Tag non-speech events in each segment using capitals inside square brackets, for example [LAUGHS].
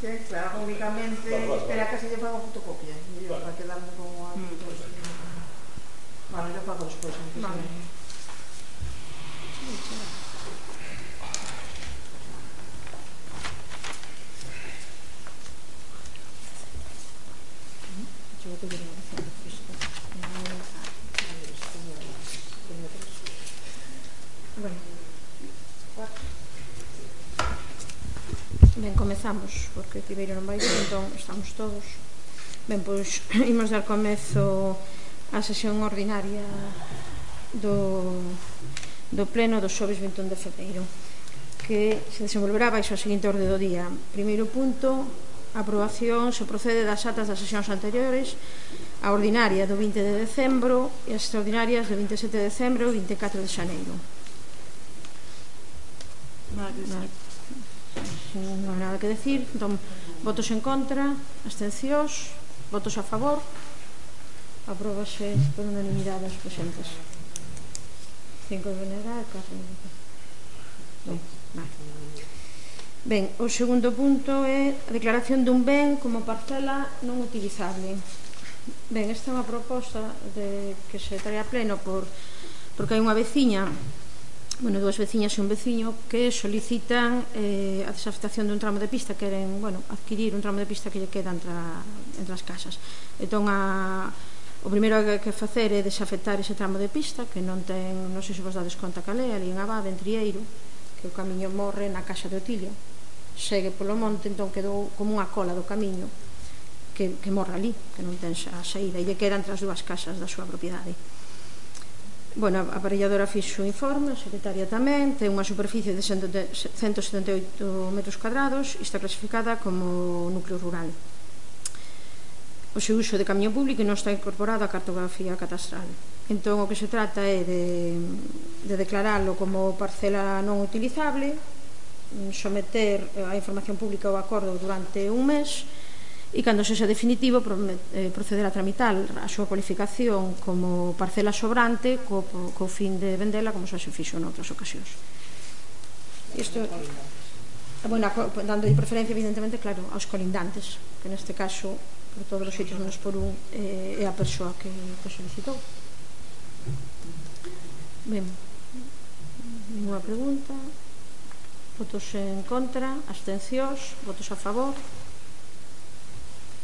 Que, claro, únicamente espera que se lle faga fotocopia, e eu, para quedarme como a... Mm. Bueno, yo pago eu despois, antes vale. de... comezamos, porque primeiro non vai, entón estamos todos. Ben, pois, [LAUGHS] imos dar comezo a sesión ordinaria do, do pleno do xoves 21 de febreiro que se desenvolverá baixo o seguinte orde do día. Primeiro punto, aprobación se procede das atas das sesións anteriores a ordinaria do 20 de decembro e as extraordinarias do 27 de decembro e 24 de xaneiro. Magris non hai nada que decir entón, votos en contra abstencións, votos a favor aprobase por unanimidade as presentes. 5 de venera e 4 de ben, vale. ben, o segundo punto é a declaración dun ben como parcela non utilizable. Ben, esta é unha proposta de que se trae a pleno por porque hai unha veciña bueno, dúas veciñas e un veciño que solicitan eh, a desafectación dun tramo de pista, queren, bueno, adquirir un tramo de pista que lle queda entre, a, entre as casas. Entón, a, o primeiro que hai que facer é desafectar ese tramo de pista, que non ten, non sei se vos dades conta calé ali en Abade, en Trieiro, que o camiño morre na casa de Otilio segue polo monte, entón quedou como unha cola do camiño que, que morre ali, que non ten a saída, e lle queda entre as dúas casas da súa propiedade. Bueno, a aparelladora fixo o informe, a secretaria tamén, ten unha superficie de 178 metros cuadrados e está clasificada como núcleo rural. O seu uso de camión público non está incorporado á cartografía catastral. Entón, o que se trata é de, de declararlo como parcela non utilizable, someter a información pública ao acordo durante un mes e cando sexa definitivo eh, proceder a tramitar a súa cualificación como parcela sobrante co, co fin de vendela como xa se fixo noutras ocasións. Isto bueno, dando preferencia evidentemente claro aos colindantes, que neste caso por todos os sitios menos por un eh, é a persoa que, que solicitou. Ben, ninguna pregunta, votos en contra, abstencións, votos a favor,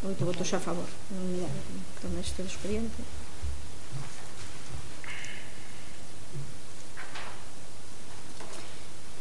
oito votos a favor non unidade tamén este expediente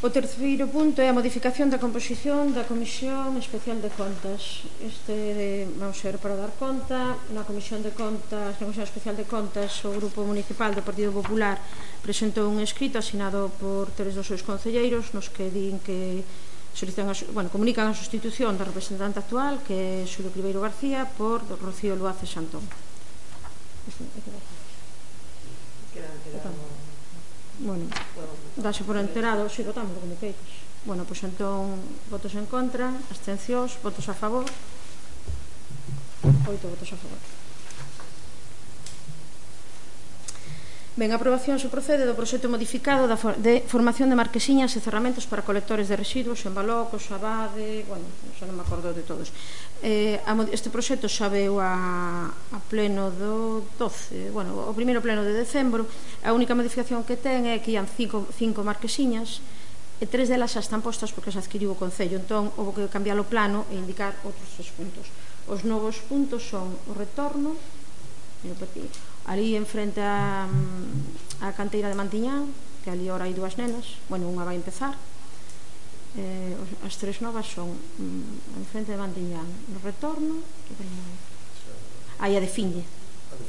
O terceiro punto é a modificación da composición da Comisión Especial de Contas. Este de, vamos ser para dar conta, na Comisión de Contas, na Comisión Especial de Contas, o Grupo Municipal do Partido Popular presentou un escrito asinado por tres dos seus concelleiros nos que din que solicitan a, bueno, comunican a sustitución da representante actual que é Xulio Cribeiro García por Rocío Luace Xantón. Bueno dase por enterado. Si votamos como queiras bueno, pois pues, entón votos en contra abstencións, votos a favor. Oito votos a favor. Ben, a aprobación se procede do proxecto modificado da for de formación de marquesiñas e cerramentos para colectores de residuos en Balocos, Xabade, bueno, xa non me acordo de todos. Eh, a, este proxecto xa veu a, a pleno do 12, bueno, o primeiro pleno de decembro, a única modificación que ten é que ian cinco, cinco marquesiñas, e tres delas xa están postas porque xa adquiriu o Concello, entón houve que cambiar o plano e indicar outros tres puntos. Os novos puntos son o retorno, e o ali enfrente a, mm, a canteira de Mantiñán, que ali ora hai dúas nenas, bueno, unha vai empezar, eh, as tres novas son mm, enfrente de Mantiñán, no retorno. Aí a de Finlle. A de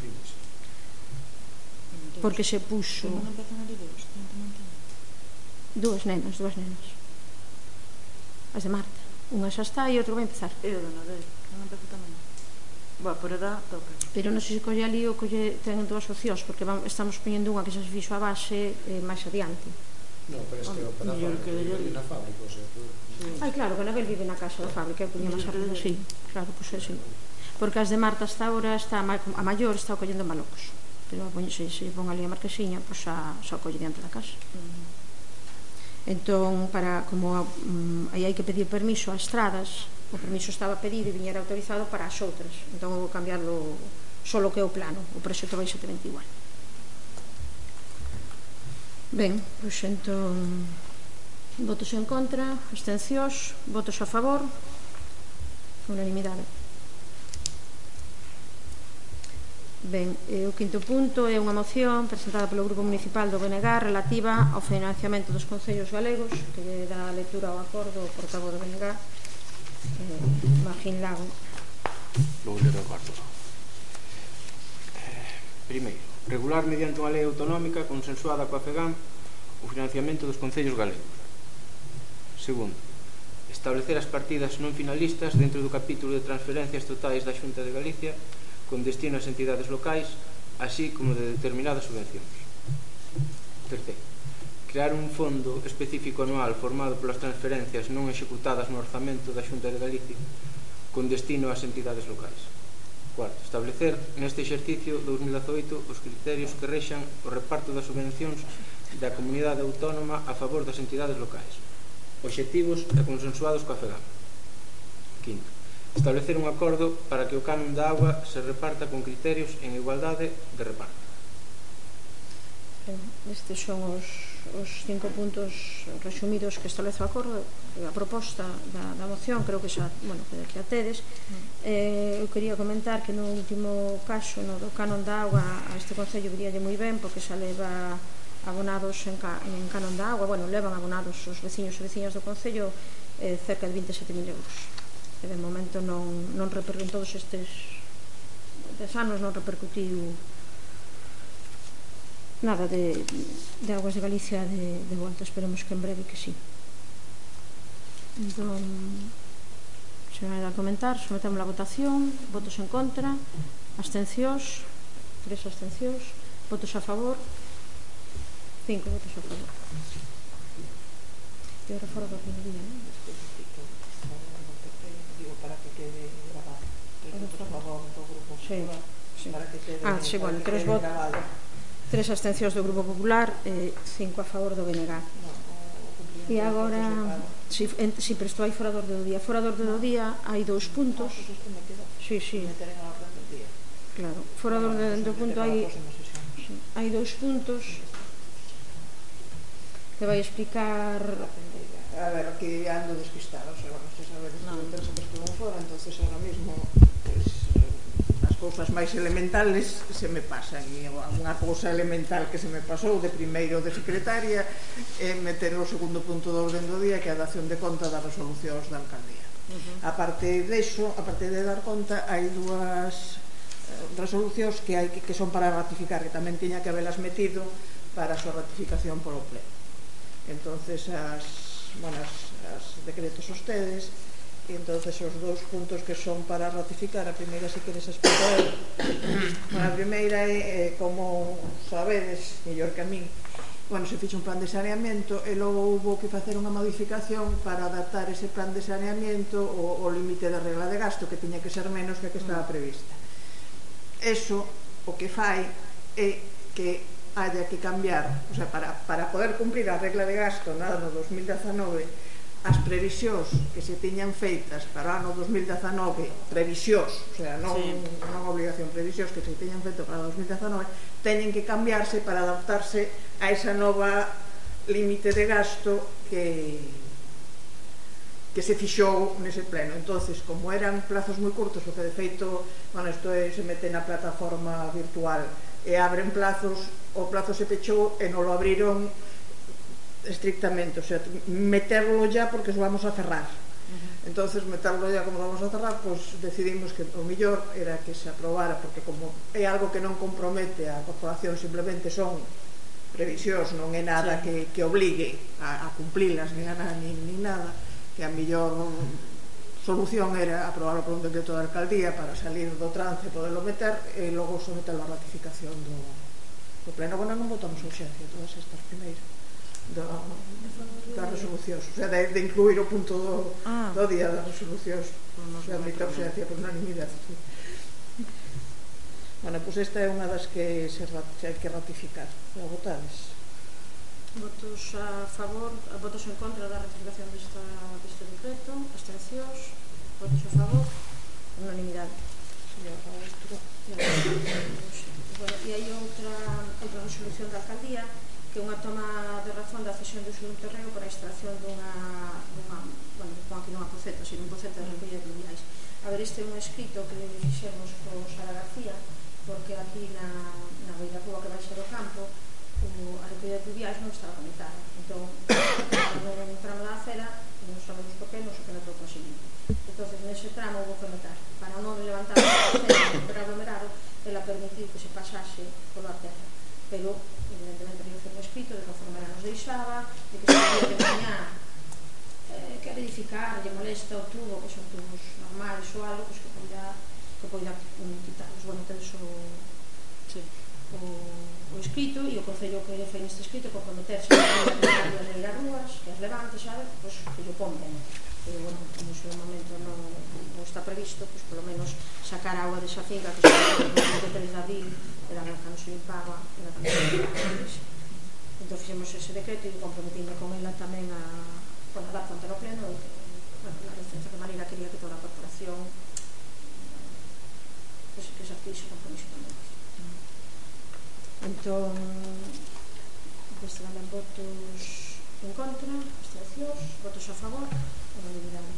Porque se puxo... Dúas nenas, dúas nenas. As de Marta. Unha xa está e outra vai empezar. E o de Nadel. Non empezou Bueno, por edad, Pero non sei se colle ali ou colle ten dúas opcións, porque vamos, estamos poñendo unha que xa se fixo a base eh, máis adiante. Non, pero este o para fábrica, vive na fábrica, o sea, tú... Ai, claro, que Nabel vive na casa da fábrica, puña máis arriba, sí, claro, pois pues, sí. Porque as de Marta hasta ahora está a maior está collendo malocos. Pero poño, se, se pon ali a marquesiña, pois pues, xa, xa colle diante da casa. Entón, para, como um, aí hai que pedir permiso a estradas, o permiso estaba pedido e viñera autorizado para as outras. Entón eu vou cambiarlo solo que é o plano. O proxecto vai exactamente igual. Ben, pois entón votos en contra abstencións, votos a favor unanimidade. Ben, e o quinto punto é unha moción presentada polo Grupo Municipal do BNG relativa ao financiamento dos Concellos Galegos que dá lectura ao acordo o portavoz do BNG Martin Lago. Vou ler Eh, Primeiro, regular mediante unha lei autonómica consensuada coa FEGAM o financiamento dos concellos galegos. Segundo, establecer as partidas non finalistas dentro do capítulo de transferencias totais da Xunta de Galicia con destino ás entidades locais, así como de determinadas subvencións. Terceiro, crear un fondo específico anual formado polas transferencias non executadas no orzamento da Xunta de Galicia con destino ás entidades locais. Cuarto, establecer neste exercicio 2018 os criterios que rexan o reparto das subvencións da comunidade autónoma a favor das entidades locais, obxectivos e consensuados coa FEGAM. Quinto, establecer un acordo para que o canon da agua se reparta con criterios en igualdade de reparto. Ben, estes son os os cinco puntos resumidos que establece o acordo a proposta da, da moción creo que xa, bueno, que, que a tedes. Eh, eu quería comentar que no último caso no do canon da agua a este Concello viríalle moi ben porque xa leva abonados en, ca, en canon da agua bueno, levan abonados os veciños e veciñas do Concello eh, cerca de 27.000 euros. E de momento non, non repercutiu todos estes, estes anos non repercutiu nada de, de Aguas de Galicia de, de volta, esperemos que en breve que sí. Entón, se non a comentar, sometemos a votación, votos en contra, abstencións, tres abstencións, votos a favor, cinco votos a favor. E agora fora do primeiro día, non? Digo, para que quede grabado. Tres votos a favor do grupo. Sí, sí. Para que quede, ah, sí, bueno, tres votos. Tres abstencións do Grupo Popular e cinco a favor do BNG. E agora, si, en, si pero isto hai fora do do día. Fora do do día hai dous puntos. Sí, sí. Claro, fora do, do punto hai hai dous puntos que vai explicar A ver, que ando despistada, o sea, bueno, xa sabes, no. que non fora, entonces ahora mismo cousas máis elementales se me pasan e unha cousa elemental que se me pasou de primeiro de secretaria é meter o segundo punto do orden do día que é a dación de conta das resolucións da alcaldía uh -huh. a parte deso, a parte de dar conta hai dúas eh, resolucións que hai que, que son para ratificar que tamén tiña que habelas metido para a súa ratificación polo pleno entonces as, bueno, as, as decretos ustedes e entonces os dous puntos que son para ratificar a primeira se queres explicar bueno, a primeira é, é como sabedes, mellor que a min bueno, se fixe un plan de saneamento e logo houve que facer unha modificación para adaptar ese plan de saneamento ao, o límite da regla de gasto que tiña que ser menos que a que estaba prevista. Eso o que fai é que haya que cambiar, o sea, para, para poder cumprir a regla de gasto nada no 2019 as previsións que se tiñan feitas para o ano 2019, previsións, o sea, non, sí. non obligación, previsións que se tiñan feito para 2019, teñen que cambiarse para adaptarse a esa nova límite de gasto que que se fixou nese pleno. Entonces, como eran plazos moi curtos, porque de feito, bueno, isto é, se mete na plataforma virtual e abren plazos, o plazo se pechou e non lo abriron estrictamente, o sea, meterlo ya porque os vamos a cerrar. Uh -huh. Entonces, meterlo ya como vamos a cerrar, pues decidimos que o millor era que se aprobara, porque como é algo que non compromete a corporación, simplemente son previsións, non é nada sí. que, que obligue a, a cumplilas, ni, nada, ni, ni nada, que a millor solución era aprobarlo por un decreto da de alcaldía para salir do trance e poderlo meter e logo someterlo a ratificación do, do pleno. Bueno, non votamos urxencia todas estas primeiras da, das resolucións, o sea, de, de incluir o punto do, ah. do día das resolucións, o sea, admite obxencia por unanimidade. Sí. Bueno, pois pues esta é unha das que se, se hai que ratificar. A votades. Votos a favor, votos en contra da ratificación desta, deste decreto, abstencións, votos a favor, unanimidade. E hai outra, outra resolución da alcaldía que unha toma de razón da cesión de uso dun terreo para a extracción dunha, dunha bueno, pon aquí non poceta, sino un poceta de recollida de minerais. A ver, este é un escrito que le fixemos co Sara García, porque aquí na, na Beira Rúa que baixa do campo, o, a recollida de minerais non estaba conectada. Entón, [COUGHS] cando entramos na acera, non sabemos por que, non sei que na topa seguinte. Entón, nese tramo vou conectar. Para non levantar a acera, para aglomerado, ela permitiu que se pasase pola terra pero evidentemente había un escrito de que a forma nos deixaba, de que se había de mañá eh, quer edificar, lle molesta o tubo, que son tubos normales ou algo, pues, que poida, que poida um, quitarlos. Bueno, tenes o, sí. o, o escrito e o concello que fai neste escrito comprometerse a [COUGHS] [COUGHS] as rúas, que as levante, sabe, pois pues, que pon pongan e, bueno, como se momento non, non está previsto, pois polo menos sacar agua de finca que xa o 23 de abril era a non se limpaba, era a non se limpaba. Entón fixemos ese decreto e comprometíme con ela tamén a, bueno, a dar conta no pleno e bueno, a licenza que Marina quería que toda a corporación pois, que se adquirse compromiso tamén. Entón, desde tamén votos en contra, abstencións, votos a favor, unanimidade.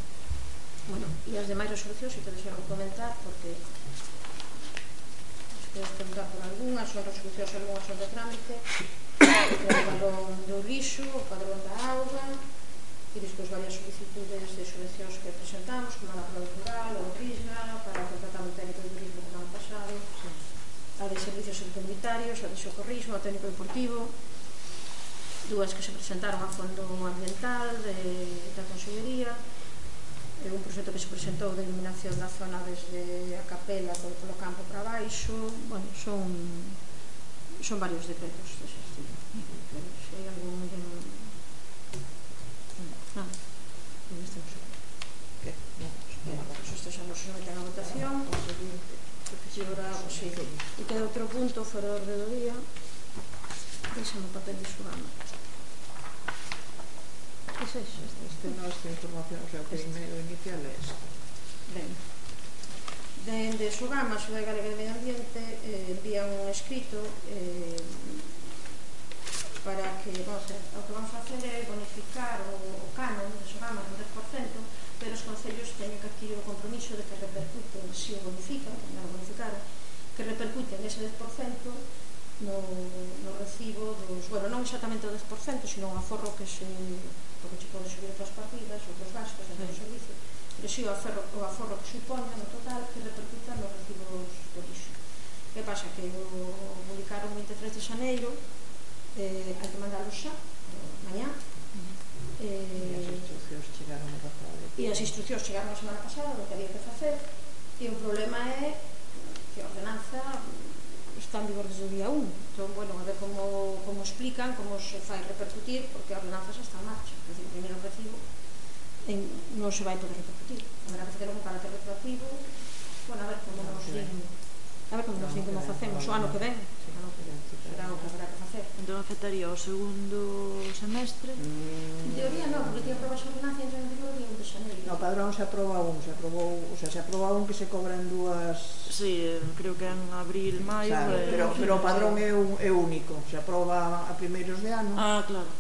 Bueno, e as demais resolucións, se te xeron comentar, porque se queres preguntar por algunha, son resolucións, algunhas son de trámite, o padrón do lixo, o padrón da auga, e despois varias solicitudes de subvencións que presentamos, como a da Prova Rural, o Risna, para o Contratamento Técnico de Turismo que ano pasado, a de Servicios Comunitarios, a de Socorrismo, a Técnico Deportivo, dúas que se presentaron a Fondo Ambiental de, da Consellería, e un proxecto que se presentou de iluminación da zona desde a capela polo, polo campo para baixo, bueno, son son varios decretos dese estilo. Se hai algún de nada. Non este non sei. Que? Non, este xa non se meten a votación. O que xora. E queda outro punto fora do orde do día. Deixa-me o papel de xogama. Que é xa? Este non esta información, o sea, o primeiro inicial é este. Ben. Dende Sugama, Xudai Galega de Medio Ambiente, eh, envían un escrito eh, para que, vamos, o que vamos a facer é bonificar o, o canon de Sogama un 10%, pero os concellos teñen que adquirir o compromiso de que repercuten, se si o bonifican, non o bonificaron, que repercuten ese 10% no, no recibo dos, bueno, non exactamente o 10%, sino un aforro que se, porque se pode subir outras partidas, outros gastos, outros sí. servicios, pero si sí, o, aforro, o aforro que supoña no total que repercuta nos recibos do lixo. Que pasa? Que o publicaron 23 de xaneiro, eh, hai que mandalo xa, mañá, Eh, e as instruccións chegaron a pasada. E as instruccións chegaron a semana pasada do que había que facer, e o problema é que a ordenanza cambio desde o día 1. Entón, bueno, a ver como, como explican, como se fai repercutir, porque a ordenanza xa está en marcha. É dicir, o primeiro recibo en, non se vai poder repercutir. Habrá que ter un carácter retroactivo, bueno, a ver como nos din, a ver como nos din como facemos o ano que ven será o que será o que habrá que facer. Entón afectaría o segundo semestre? Mm. En teoría non, porque tiña probas ordenancia entre o e o 1 de xaneiro. No, padrón se aproba un, se aprobou, o sea, se aproba un que se cobran dúas... Sí, creo que en abril, maio... Claro, eh, pero, pero o padrón é, un, é único, se aproba a primeiros de ano. Ah, claro.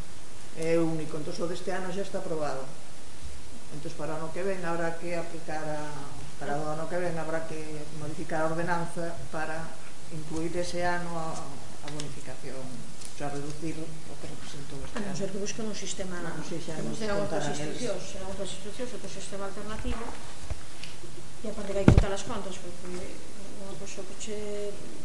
É único, entón o deste ano xa está aprobado. Entón para o ano que ven habrá que aplicar a... Para o ano que ven habrá que modificar a ordenanza para incluir ese ano a, a bonificación xa reducir o que representou este ano. A non ser que busquen un sistema non, sei, xa que non será outras institucións, será outras institucións, outro sistema alternativo e aparte que hai que contar as contas porque eh, unha cosa que che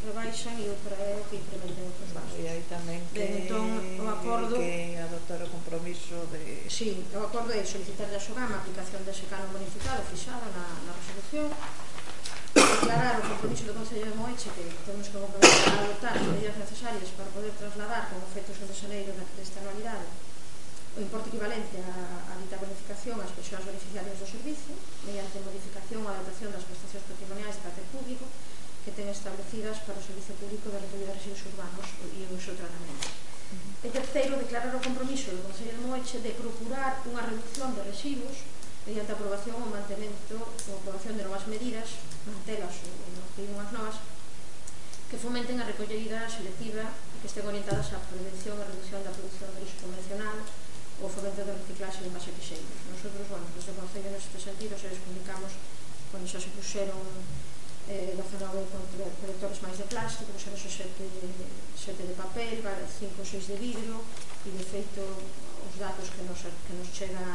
rebaixan e outra é que incrementen outros bases. E hai tamén que, de, entón, o acordo, que adoptar o compromiso de... Sí, o acordo é solicitar da xogama a aplicación dese canon bonificado fixado na, na resolución aclarar o compromiso do Consello de Moeche que temos que comprometer a adoptar as medidas necesarias para poder trasladar con efectos de xaneiro desta anualidade o importe equivalente a, a dita bonificación ás persoas beneficiarias do servicio mediante modificación ou adaptación das prestacións patrimoniais de carácter público que ten establecidas para o Servicio Público de recollida de Residuos Urbanos e o seu tratamento. E terceiro, declarar o compromiso do Consello de Moeche de procurar unha reducción de residuos mediante a aprobación ou mantemento ou aprobación de novas medidas, mantelas ou introducir unhas novas, que fomenten a recollida selectiva e que estén orientadas á prevención e reducción da produción de lixo convencional ou fomento da reciclaxe de envase quixeiros. Nosotros, bueno, desde o Concello neste sentido, se les comunicamos cando xa se puxeron eh, 19 colectores máis de plástico, xa nos sete, de, 7 de papel, 5 ou 6 de vidro, e de feito os datos que nos, que nos chega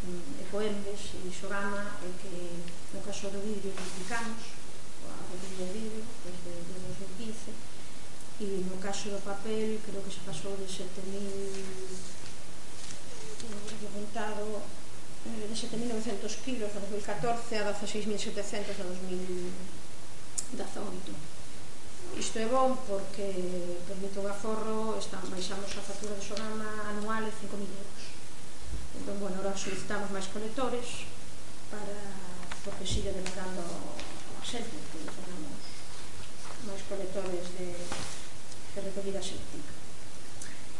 Mm, Ecoembes e Xorama e que no caso do vídeo duplicamos a produción do vidrio desde, desde 2015 e no caso do papel creo que se pasou de 7.000 levantado eh, eh, de 7.900 kilos a 2014 a 16.700 a 2018 Isto é bom porque permite un aforro, estamos, baixamos a factura de Sogama anual de 5.000 euros entón, bueno, ahora solicitamos máis colectores para porque sigue demandando a xente que tenemos máis colectores de, de recollida xenética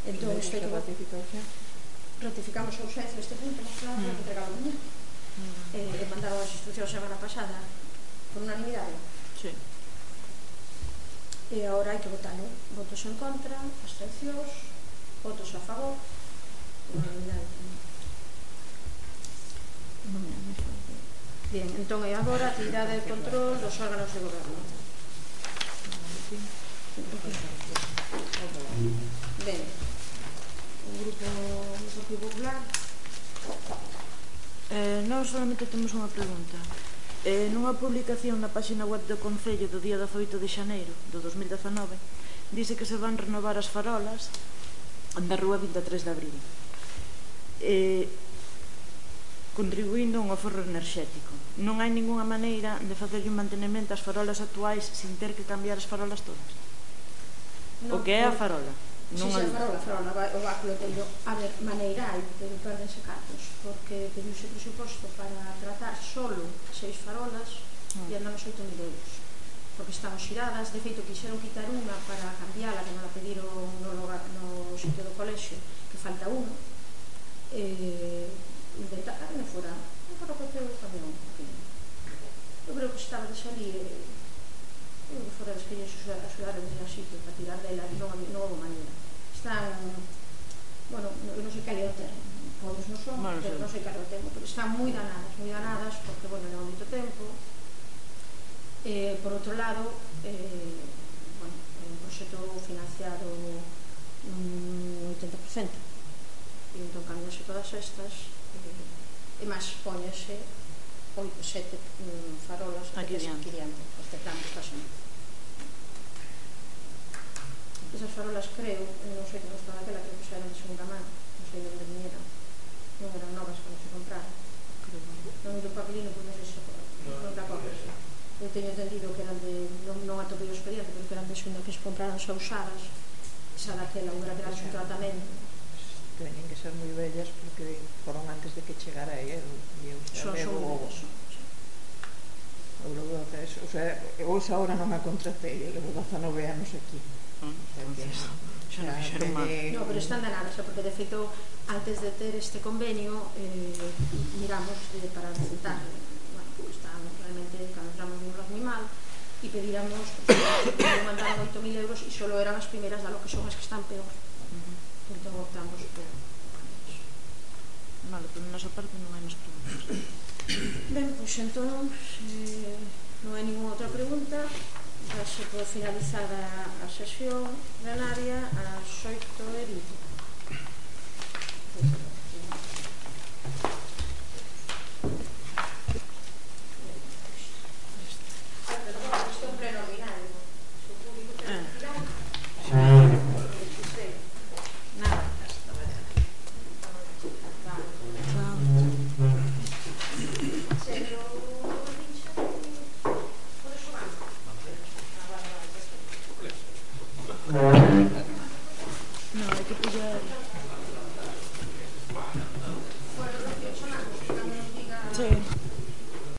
entón, isto é que ratificación ratificamos a ausencia este punto máis claro mm. que entregado mañá mm. eh, mandaba as instruccións semana pasada por unanimidade sí. e agora hai que votar eh? votos en contra, abstencións votos a favor unanimidade Bien, entón é agora a actividade de control dos órganos de goberno. Ben, o grupo do Partido Popular. Eh, non solamente temos unha pregunta. Eh, nunha publicación na páxina web do Concello do día 18 de xaneiro do 2019 dice que se van renovar as farolas da Rúa 23 de Abril. Eh, contribuindo a un aforro enerxético. Non hai ningunha maneira de facerlle un mantenimento ás farolas actuais sin ter que cambiar as farolas todas. No, o que é a farola? Non si, sí, a farola, farola, vai, o báculo teiro. A ver, maneira hai, pero perdense cartos, porque pedimos o presuposto para tratar solo seis farolas mm. e andamos 8.000 euros porque están xiradas, de feito quixeron quitar unha para cambiala, que non a pediron no, no, no sitio do colexio, que falta unha, eh, inventar na fura, non para facer un avión, eu creo que estaba de salir eu que fora das fillas axudar a mesma xito para tirar dela non, non houve maneira están bueno, eu non sei cal é o termo pobres non son, bueno, pero non sei cal é o termo pero están moi danadas, moi danadas porque, bueno, leva moito tempo. Eh, por outro lado eh, bueno, é un proxecto financiado mm, un 80% e entón cambiase todas estas e máis póñese eh? oito, sete mm, farolas aquí diante, aquí diante os que plan está son esas farolas creo eh, non sei que nos daquela, creo que xa eran de segunda man non sei onde viñeran non eran novas cando se compraron. Non do papelino pois non sei se non da cobra eu teño entendido que eran de non, non atopei o expediente pero que eran de segunda que se compraron xa usadas xa daquela, unha que era un tratamento teñen que ser moi bellas porque foron antes de que chegara eu e eu xa levo eu levo o sea, eu xa ahora non a contratei eu levo 19 anos aquí. Mm, entonces, xa non fixeron mal no, pero están danadas porque de feito antes de ter este convenio eh, miramos eh, para visitar. Bueno, estábamos realmente un moi mal e pediramos pues, [COUGHS] mandaron 8.000 euros e só eran as primeiras da lo que son as que están peor. Uh -huh entón optamos por Vale, por nosa parte non hai máis preguntas. Ben, pois entón, eh, non hai ninguna outra pregunta, se por finalizada a sesión plenaria ás 8